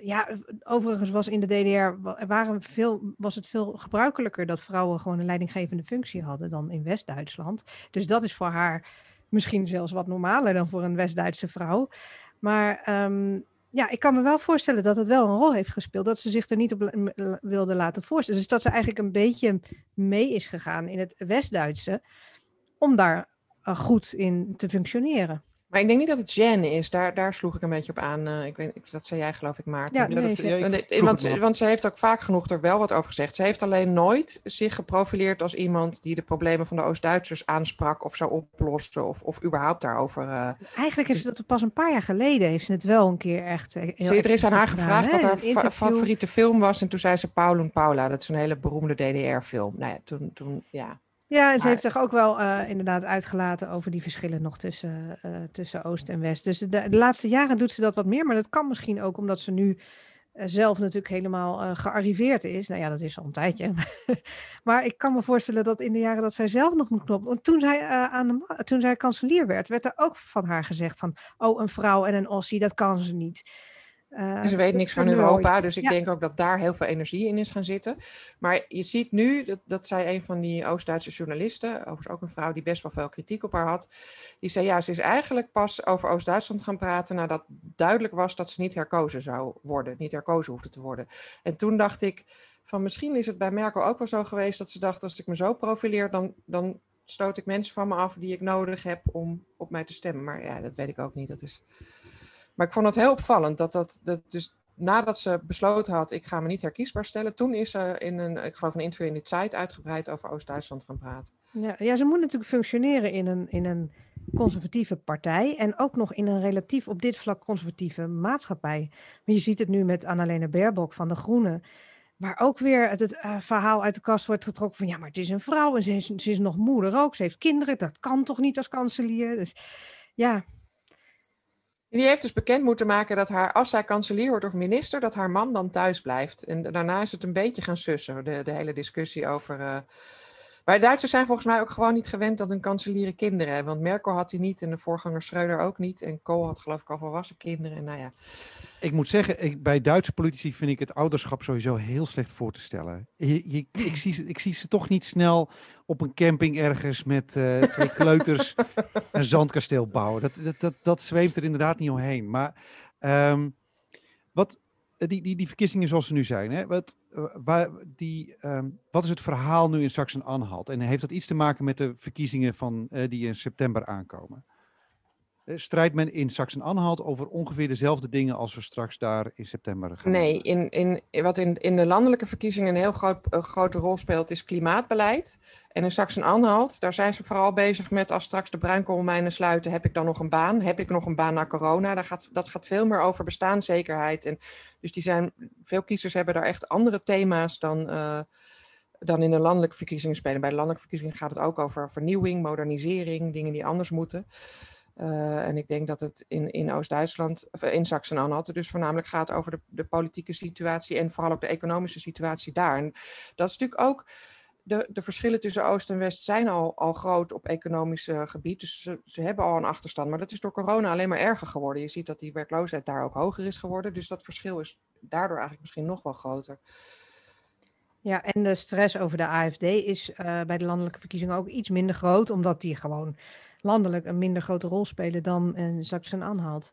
Ja, overigens was in de DDR waren veel, was het veel gebruikelijker dat vrouwen gewoon een leidinggevende functie hadden dan in West-Duitsland. Dus dat is voor haar misschien zelfs wat normaler dan voor een West-Duitse vrouw. Maar um, ja, ik kan me wel voorstellen dat het wel een rol heeft gespeeld. Dat ze zich er niet op wilde laten voorstellen. Dus dat ze eigenlijk een beetje mee is gegaan in het West-Duitse. Om daar goed in te functioneren. Maar ik denk niet dat het gêne is. Daar, daar sloeg ik een beetje op aan. Uh, ik weet, dat zei jij geloof ik, Maarten. Ja, nee, dat, want, want ze heeft ook vaak genoeg er wel wat over gezegd. Ze heeft alleen nooit zich geprofileerd als iemand die de problemen van de Oost-Duitsers aansprak of zou oplossen of, of überhaupt daarover. Uh, Eigenlijk heeft ze dat pas een paar jaar geleden heeft ze het wel een keer echt. Uh, er is aan haar gevraagd wat haar favoriete film was en toen zei ze Paul en Paula. Dat is een hele beroemde DDR-film. Nou ja, toen, toen ja. Ja, en ze heeft zich ook wel uh, inderdaad uitgelaten over die verschillen nog tussen, uh, tussen Oost en West. Dus de, de, laatste jaren doet ze dat wat meer, maar dat kan misschien ook omdat ze nu uh, zelf natuurlijk helemaal gearriveerd is. Nou ja, dat is al een tijdje. maar ik kan me voorstellen dat in de jaren dat zij zelf nog moet knoppen. Want toen zij, aan de, toen zij kanselier werd, werd er ook van haar gezegd van, oh, een vrouw en een Ossie, dat kan ze niet. Uh, ze weet niks van Europa, dus ik denk ook dat daar heel veel energie in is gaan zitten. Maar je ziet nu, dat, dat zei een van die Oost-Duitse journalisten, overigens ook een vrouw die best wel veel kritiek op haar had, die zei ja, ze is eigenlijk pas over Oost-Duitsland gaan praten nadat duidelijk was dat ze niet herkozen zou worden, niet herkozen hoefde te worden. En toen dacht ik van misschien is het bij Merkel ook wel zo geweest dat ze dacht als ik me zo profileer, dan, dan stoot ik mensen van me af die ik nodig heb om op mij te stemmen. Maar ja, dat weet ik ook niet. Dat is... Maar ik vond het heel opvallend dat dat, dat dus nadat ze besloten had, ik ga me niet herkiesbaar stellen, toen is ze in een, ik geloof een interview in de tijd uitgebreid over Oost-Duitsland gaan praten. Ja, ja, ze moet natuurlijk functioneren in een, in een conservatieve partij en ook nog in een relatief op dit vlak conservatieve maatschappij. Maar je ziet het nu met Annalena Baerbock van de Groenen, waar ook weer het, uh, verhaal uit de kast wordt getrokken van ja, maar het is een vrouw en ze is, ze is nog moeder ook, ze heeft kinderen, dat kan toch niet als kanselier. Dus ja, die heeft dus bekend moeten maken dat haar, als zij kanselier wordt of minister, dat haar man dan thuis blijft. En daarna is het een beetje gaan sussen, de, de hele discussie over. Maar Duitsers zijn volgens mij ook gewoon niet gewend dat hun kanselieren kinderen hebben. Want Merkel had die niet en de voorganger Schreuder ook niet. En Kool had geloof ik al volwassen kinderen. En nou ja. Ik moet zeggen, ik, bij Duitse politici vind ik het ouderschap sowieso heel slecht voor te stellen. Ik, zie, ik zie ze toch niet snel op een camping ergens met uh, twee kleuters een zandkasteel bouwen. Dat, dat, dat, dat zweemt er inderdaad niet omheen. Maar um, wat, eh, die, die, die verkiezingen zoals ze nu zijn, hè, wat, eh, waar, die, um, wat is het verhaal nu in Sachsen-Anhalt? En heeft dat iets te maken met de verkiezingen van, uh, die in september aankomen? Eh, strijdt men in Sachsen-Anhalt over ongeveer dezelfde dingen als we straks daar in september gaan? Nee, in, in, wat in, in de landelijke verkiezingen een heel groot, een grote rol speelt, is klimaatbeleid. En in Sachsen-Anhalt, daar zijn ze vooral bezig met als straks de bruinkoolmijnen sluiten, heb ik dan nog een baan? Heb ik nog een baan na corona? Daar gaat, dat gaat veel meer over bestaanszekerheid. En dus die zijn, veel kiezers hebben daar echt andere thema's dan, uh, dan in de landelijke verkiezingen spelen. Bij de landelijke verkiezingen gaat het ook over vernieuwing, modernisering, dingen die anders moeten. Uh, en ik denk dat het in, in Oost-Duitsland, of in Sachsen-Anhalt, dus voornamelijk gaat over de, de politieke situatie en vooral ook de economische situatie daar. En dat is natuurlijk ook, de, de verschillen tussen Oost en West zijn al, al groot op economisch gebied. Dus ze, ze hebben al een achterstand. Maar dat is door corona alleen maar erger geworden. Je ziet dat die werkloosheid daar ook hoger is geworden. Dus dat verschil is daardoor eigenlijk misschien nog wel groter. Ja, en de stress over de AFD is uh, bij de landelijke verkiezingen ook iets minder groot, omdat die gewoon landelijk een minder grote rol spelen dan in Sachsen-Anhalt.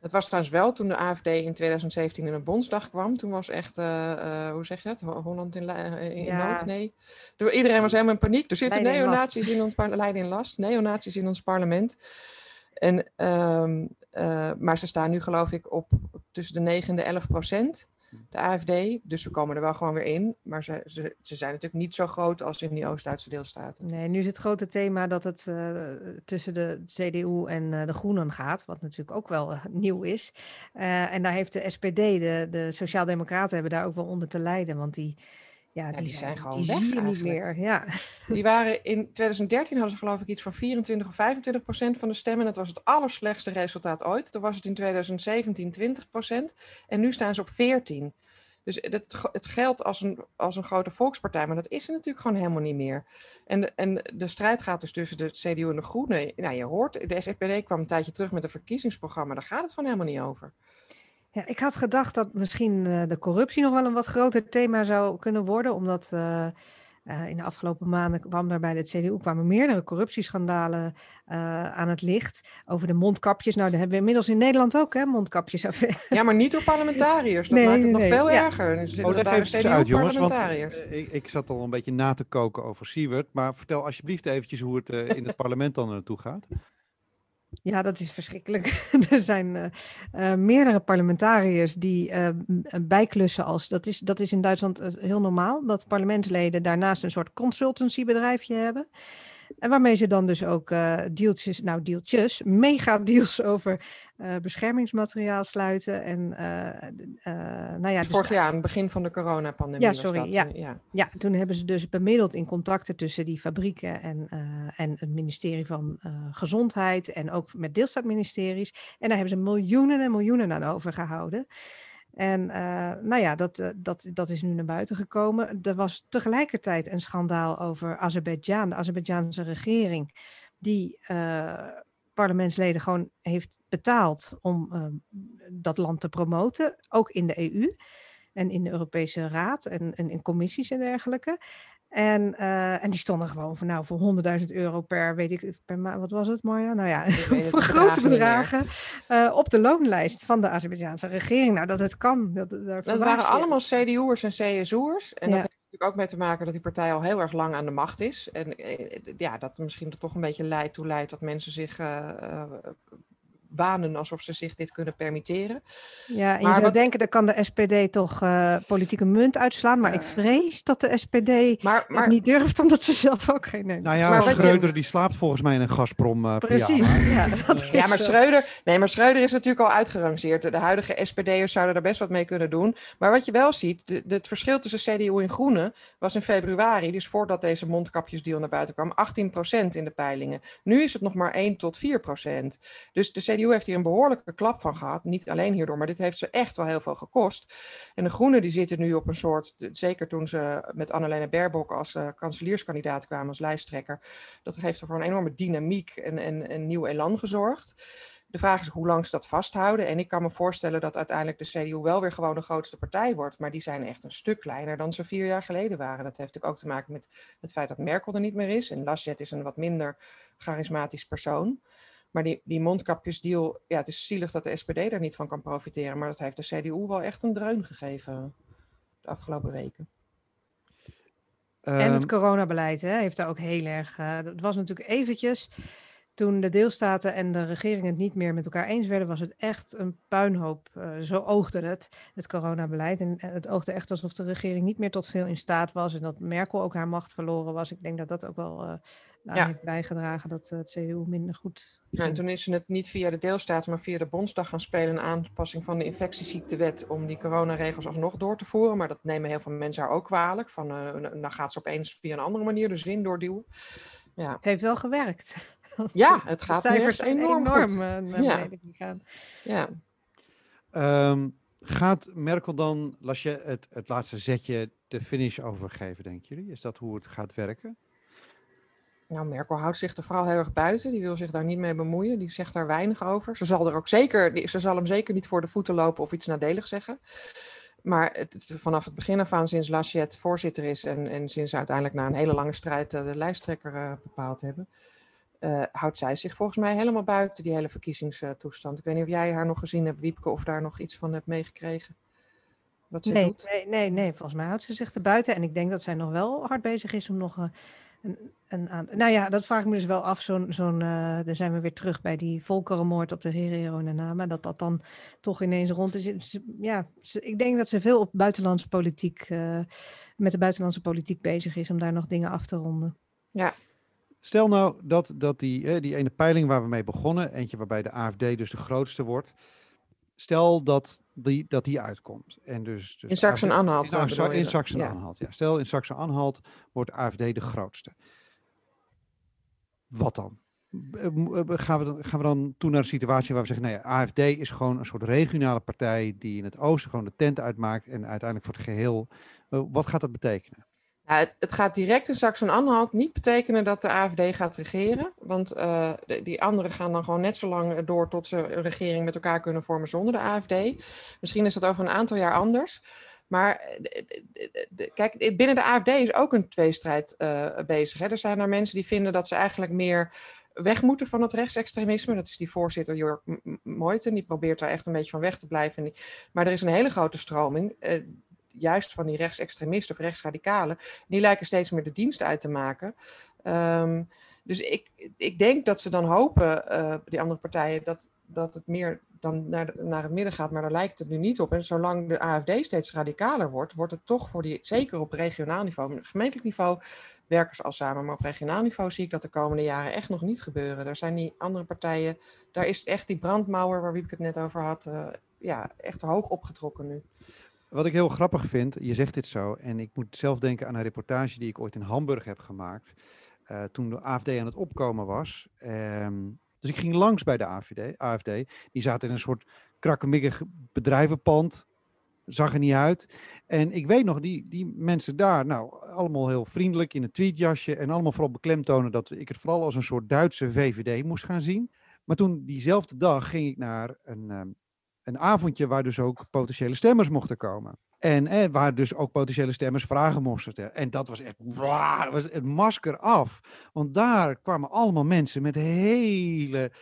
Het was trouwens wel toen de AFD in 2017 in een Bondsdag kwam. Toen was echt, uh, uh, hoe zeg je het, Holland in, in ja. nood? Nee. Iedereen was helemaal in paniek. Er zitten neonazies in ons parlement, in last, neonazies in ons parlement. En, um, uh, maar ze staan nu geloof ik op tussen de 9 en de 11 procent de AFD. Dus ze komen er wel gewoon weer in. Maar ze, ze, ze zijn natuurlijk niet zo groot als in die Oost-Duitse deelstaten. Nee, nu is het grote thema dat het uh, tussen de CDU en uh, de Groenen gaat. Wat natuurlijk ook wel uh, nieuw is. en daar heeft de SPD, de, de Sociaaldemocraten, hebben daar ook wel onder te lijden. Want die ja, ja, die, die, zijn gewoon die weg zie je niet meer. Ja. Die waren in 2013 hadden ze geloof ik iets van 24 of 25 procent van de stemmen. Dat was het allerslechtste resultaat ooit. Toen was het in 2017 20 procent. En nu staan ze op 14. Dus het, het geldt als een, als een grote volkspartij, maar dat is er natuurlijk gewoon helemaal niet meer. En de, en de strijd gaat dus tussen de CDU en de Groenen. Nou, je hoort, de SPD kwam een tijdje terug met een verkiezingsprogramma. Daar gaat het gewoon helemaal niet over. Ja, ik had gedacht dat misschien uh, de corruptie nog wel een wat groter thema zou kunnen worden, omdat uh, Uh, in de afgelopen maanden kwam daar bij de CDU kwamen meerdere corruptieschandalen uh, aan het licht. Over de mondkapjes. Nou, dat hebben we inmiddels in Nederland ook, hè, mondkapjes. Ja, maar niet door parlementariërs. Dat nee, maakt het nee, nog veel ja. erger. Dus oh, dat daar CDU uit, jongens. Want, ik, ik, zat al een beetje na te koken over Siewert. Maar vertel alsjeblieft eventjes hoe het in het parlement dan naartoe gaat. Ja, dat is verschrikkelijk. er zijn uh, uh, meerdere parlementariërs die uh, bijklussen als. Dat is, dat is in Duitsland heel normaal. Dat parlementsleden daarnaast een soort consultancybedrijfje hebben. En waarmee ze dan dus ook uh, deeltjes, nou deeltjes, mega deals over uh, beschermingsmateriaal sluiten. En uh, nou ja, dus vorig jaar, aan het begin van de coronapandemie. Ja, sorry. Dat, ja. ja. Ja. toen hebben ze dus bemiddeld in contacten tussen die fabrieken en, en het ministerie van Gezondheid en ook met deelstaatministeries. En daar hebben ze miljoenen en miljoenen aan overgehouden. En uh, nou ja, dat, uh, dat, dat is nu naar buiten gekomen. Er was tegelijkertijd een schandaal over Azerbeidzjan, de Azerbeidjaanse regering, die uh, parlementsleden gewoon heeft betaald om dat land te promoten, ook in de EU en in de Europese Raad en in commissies en dergelijke. En, uh, en die stonden gewoon voor, nou, voor 100.000 euro per, weet ik, per wat was het, Marja? Nou ja, voor grote bedragen uh, op de loonlijst van de Azerbeidzjaanse regering. Nou, dat het kan. Dat, dat waren allemaal CDU'ers en CSU'ers. En ja. dat heeft natuurlijk ook mee te maken dat die partij al heel erg lang aan de macht is. En eh, ja, dat misschien toch een beetje leidt toe leidt dat mensen zich uh, wanen alsof ze zich dit kunnen permitteren. Ja, en je zou wat... denken, dan kan de SPD toch uh, politieke munt uitslaan. Maar uh, ik vrees dat de SPD maar, maar... niet durft, omdat ze zelf ook geen... Nee. Nou ja, maar Schreuder je... die slaapt volgens mij in een Gazprom uh, Precies, ja, dat is ja, maar Schreuder, nee, maar Schreuder is natuurlijk al uitgerangeerd. De huidige SPD'ers zouden er best wat mee kunnen doen. Maar wat je wel ziet, de, de, het verschil tussen CDU en Groenen was in februari, dus voordat deze mondkapjesdeal naar buiten kwam, 18% in de peilingen. Nu is het nog maar 1 tot 4%. Dus de CDU CDU heeft hier een behoorlijke klap van gehad. Niet alleen hierdoor, maar dit heeft ze echt wel heel veel gekost. En de Groenen die zitten nu op een soort, zeker toen ze met Annalena Baerbock als uh, kanselierskandidaat kwamen, als lijsttrekker. Dat heeft er voor een enorme dynamiek en, en, en nieuw elan gezorgd. De vraag is hoe lang ze dat vasthouden. En ik kan me voorstellen dat uiteindelijk de CDU wel weer gewoon de grootste partij wordt. Maar die zijn echt een stuk kleiner dan ze vier jaar geleden waren. Dat heeft natuurlijk ook te maken met het feit dat Merkel er niet meer is. En Laschet is een wat minder charismatisch persoon. Maar die, die mondkapjesdeal, ja, het is zielig dat de SPD daar niet van kan profiteren. Maar dat heeft de CDU wel echt een dreun gegeven de afgelopen weken. En het ehm, coronabeleid hè, heeft daar ook heel erg. Uh, dat was natuurlijk eventjes. Toen de deelstaten en de regering het niet meer met elkaar eens werden, was het echt een puinhoop. Uh, zo oogde het, het coronabeleid. En het oogde echt alsof de regering niet meer tot veel in staat was. En dat Merkel ook haar macht verloren was. Ik denk dat dat ook wel uh, ja. heeft bijgedragen dat het CDU minder goed. Ja, en toen is ze het niet via de deelstaten, maar via de Bondsdag gaan spelen. Een aanpassing van de infectieziektewet om die coronaregels alsnog door te voeren. Maar dat nemen heel veel mensen haar ook kwalijk. Van, uh, dan gaat ze opeens via een andere manier de zin doorduwen. Ja. Het heeft wel gewerkt. Ja, het gaat enorm, enorm goed. Uh, ja. gaan. Ja. Um, gaat Merkel dan, las je het, het laatste zetje, de finish overgeven, denken jullie? Is dat hoe het gaat werken? Nou, Merkel houdt zich er vooral heel erg buiten. Die wil zich daar niet mee bemoeien. Die zegt daar weinig over. Ze zal, er ook zeker, ze zal hem zeker niet voor de voeten lopen of iets nadelig zeggen. Maar het, vanaf het begin af aan, sinds Laschet voorzitter is en, en sinds uiteindelijk na een hele lange strijd uh, de lijsttrekker uh, bepaald hebben, uh, houdt zij zich volgens mij helemaal buiten die hele verkiezingstoestand. Ik weet niet of jij haar nog gezien hebt, Wiepke, of daar nog iets van hebt meegekregen. Wat ze nee, doet. nee, nee, nee, volgens mij houdt ze zich er buiten. En ik denk dat zij nog wel hard bezig is om nog een, een, nou ja, dat vraag ik me dus wel af. Zo'n, zo'n, uh, dan zijn we weer terug bij die volkerenmoord op de Herero en Nama. Dat dat dan toch ineens rond is. Ja, ik denk dat ze veel op buitenlandse politiek, met de buitenlandse politiek bezig is om daar nog dingen af te ronden. Ja, Stel nou dat, dat die, die ene peiling waar we mee begonnen, eentje waarbij de AFD dus de grootste wordt. Stel dat die, dat die uitkomt. En dus, dus in Saxen-Anhalt. In, in Saxen-Anhalt, ja. ja. Stel in Saxen-Anhalt wordt AFD de grootste. Wat dan? Gaan we, dan, gaan we dan toe naar een situatie waar we zeggen, nee, nou AFD is gewoon een soort regionale partij die in het oosten gewoon de tent uitmaakt en uiteindelijk voor het geheel. Wat gaat dat betekenen? Het, het, gaat direct in Saxen-Anhalt niet betekenen dat de AFD gaat regeren. Want uh, de, die anderen gaan dan gewoon net zo lang door tot ze een regering met elkaar kunnen vormen zonder de AFD. Misschien is dat over een aantal jaar anders. Maar kijk, binnen de AFD is ook een tweestrijd bezig. Hè. Er zijn er mensen die vinden dat ze eigenlijk meer weg moeten van het rechtsextremisme. Dat is die voorzitter Jörg Moiten. Die probeert daar echt een beetje van weg te blijven. Maar er is een hele grote stroming juist van die rechtsextremisten of rechtsradicalen, die lijken steeds meer de dienst uit te maken. Um, dus ik, ik denk dat ze dan hopen, uh, die andere partijen, dat, dat het meer dan naar, naar het midden gaat, maar daar lijkt het nu niet op. En zolang de AFD steeds radicaler wordt, wordt het toch voor die, zeker op regionaal niveau, gemeentelijk niveau, werken ze al samen. Maar op regionaal niveau zie ik dat de komende jaren echt nog niet gebeuren. Daar zijn die andere partijen, daar is echt die brandmauer waar ik het net over had, uh, ja, echt hoog opgetrokken nu. Wat ik heel grappig vind, je zegt dit zo, en ik moet zelf denken aan een reportage die ik ooit in Hamburg heb gemaakt, uh, toen de AFD aan het opkomen was. Um, dus ik ging langs bij de AFD, AFD. Die zaten in een soort krakkemikkig bedrijvenpand, zag er niet uit. En ik weet nog, die, die mensen daar, nou, allemaal heel vriendelijk in een tweetjasje en allemaal vooral beklemtonen dat ik het vooral als een soort Duitse VVD moest gaan zien. Maar toen diezelfde dag ging ik naar een, um, een avondje waar dus ook potentiële stemmers mochten komen. En eh, waar dus ook potentiële stemmers vragen moesten stellen. En dat was echt was het masker af. Want daar kwamen allemaal mensen met hele,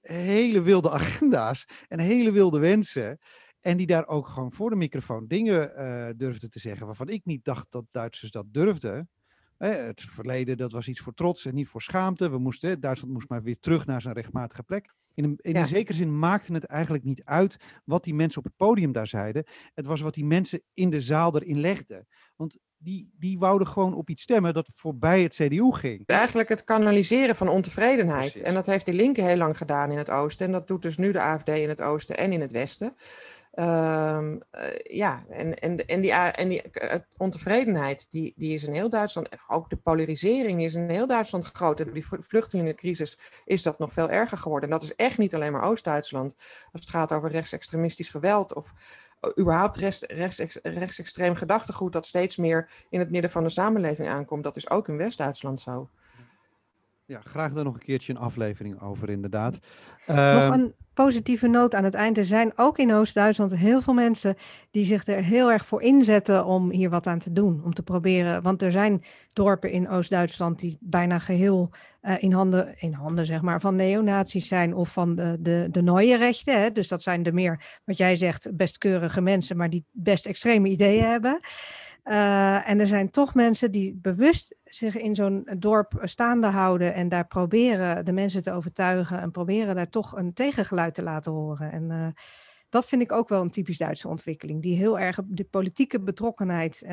hele wilde agenda's en hele wilde wensen. En die daar ook gewoon voor de microfoon dingen uh, durfden te zeggen waarvan ik niet dacht dat Duitsers dat durfden. het verleden, dat was iets voor trots en niet voor schaamte. We moesten, Duitsland moest maar weer terug naar zijn rechtmatige plek. In een, in een zekere zin maakte het eigenlijk niet uit wat die mensen op het podium daar zeiden. Het was wat die mensen in de zaal erin legden. Want die, die wouden gewoon op iets stemmen dat voorbij het CDU ging. Eigenlijk het kanaliseren van ontevredenheid. En dat heeft de linker heel lang gedaan in het oosten. En dat doet dus nu de AFD in het oosten en in het westen. Um, uh, ja, en, en, en die, en die uh, ontevredenheid, die, die is in heel Duitsland, ook de polarisering is in heel Duitsland groot. En door die vluchtelingencrisis is dat nog veel erger geworden. En dat is echt niet alleen maar Oost-Duitsland. Als het gaat over rechtsextremistisch geweld of uh, überhaupt rechts, rechts, rechtsextreem gedachtegoed dat steeds meer in het midden van de samenleving aankomt, dat is ook in West-Duitsland zo. Ja, graag daar nog een keertje een aflevering over, inderdaad. Nog uh, een positieve noot aan het eind. Er zijn ook in Oost-Duitsland heel veel mensen die zich er heel erg voor inzetten om hier wat aan te doen. Om te proberen. Want er zijn dorpen in Oost-Duitsland die bijna geheel uh, in, handen, in handen zeg maar, van neonazies zijn of van de, de, de. Hè? Dus dat zijn de meer, wat jij zegt, best keurige mensen, maar die best extreme ideeën hebben. Uh, en er zijn toch mensen die bewust zich in zo'n dorp staande houden en daar proberen de mensen te overtuigen en proberen daar toch een tegengeluid te laten horen. En uh, dat vind ik ook wel een typisch Duitse ontwikkeling, die heel erg de politieke betrokkenheid, uh,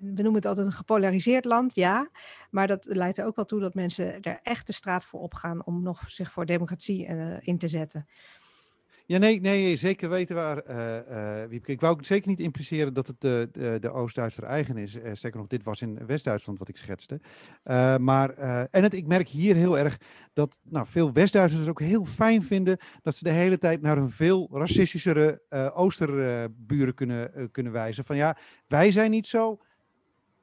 we noemen het altijd een gepolariseerd land, ja, maar dat leidt er ook wel toe dat mensen er echt de straat voor opgaan om nog zich voor democratie in te zetten. Ja, nee, nee, zeker weten waar, uh, uh. Ik wou zeker niet impliceren dat het de, de, Oost-Duitser eigen is. Zeker nog, dit was in West-Duitsland wat ik schetste. maar, en het, ik merk hier heel erg dat nou, veel West-Duitsers ook heel fijn vinden dat ze de hele tijd naar een veel racistischere Oosterburen kunnen, kunnen wijzen. Van ja, wij zijn niet zo,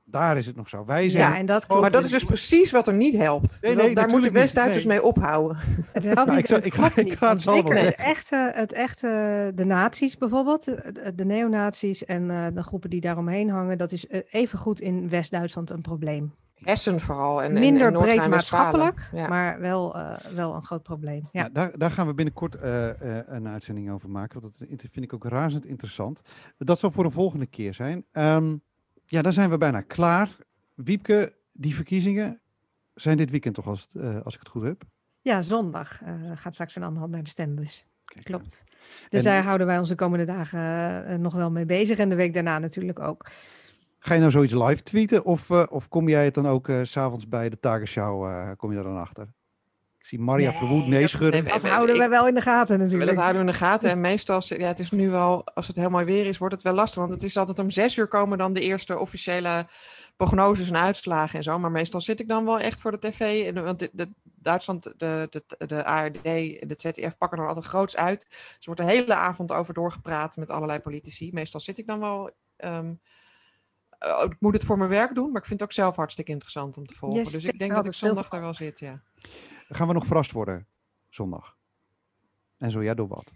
daar is het nog zo. Wij zijn ja, en dat maar dat is dus precies wat er niet helpt. Nee, nee, daar moeten West-Duitsers nee. mee ophouden. Het helpt nou, niet. Ik, ik, ga, ik ga het Zeker het echte, het echte, de nazi's bijvoorbeeld, de, de neonazies en uh, de groepen die daaromheen hangen, dat is uh, evengoed in West-Duitsland een probleem. Hessen vooral. En, Minder en, en breed maatschappelijk, ja. maar wel, uh, wel een groot probleem. Ja. ja daar, daar, gaan we binnenkort uh, uh, een uitzending over maken. Want dat vind ik ook razend interessant. Dat zal voor een volgende keer zijn. Um, ja, dan zijn we bijna klaar. Wiepke, die verkiezingen zijn dit weekend toch, als, uh, als ik het goed heb? Ja, zondag uh, gaat straks een ander hand naar de stembus. Kijk, Klopt. Dus en, daar houden wij onze komende dagen uh, nog wel mee bezig. En de week daarna natuurlijk ook. Ga je nou zoiets live tweeten? Of, of kom jij het dan ook s s'avonds bij de Tagenshow, kom je daar dan achter? Zie Maria nee, verwoed nee schudden. Dat, dat houden we wel in de gaten natuurlijk. Dat houden we in de gaten. En meestal, ja, het is nu wel, als het heel mooi weer is, wordt het wel lastig. Want het is altijd om zes uur komen dan de eerste officiële prognoses en uitslagen en zo. Maar meestal zit ik dan wel echt voor de tv. Want de, de Duitsland, de, de, de ARD, de ZDF pakken er altijd groots uit. Dus er wordt de hele avond over doorgepraat met allerlei politici. Meestal zit ik dan wel... Um, ik moet het voor mijn werk doen, maar ik vind het ook zelf hartstikke interessant om te volgen. Yes, dus ik denk dat ik zondag daar wel zit, ja. Gaan we nog verrast worden zondag? En zo ja, door wat?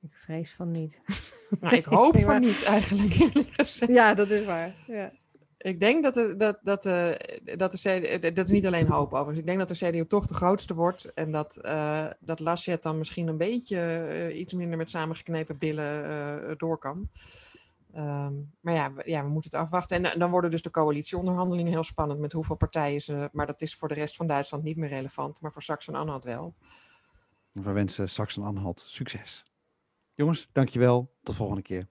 Ik vrees van niet. Nou, ik hoop Nee, van niet eigenlijk, eerlijk gezegd. Ja, dat is waar. Ja. Ik denk dat de, dat, dat, de, dat de CDU, dat is niet alleen hoop overigens. Ik denk dat de CDU toch de grootste wordt en dat, eh dat Laschet dan misschien een beetje eh, iets minder met samengeknepen billen eh, door kan. Ehm, maar ja we, ja, we moeten het afwachten. En, eh, dan worden dus de coalitieonderhandelingen heel spannend met hoeveel partijen ze. Maar dat is voor de rest van Duitsland niet meer relevant, maar voor Sachsen-Anhalt wel. We wensen Saxen-Anhalt succes. Jongens, dankjewel. Tot volgende keer.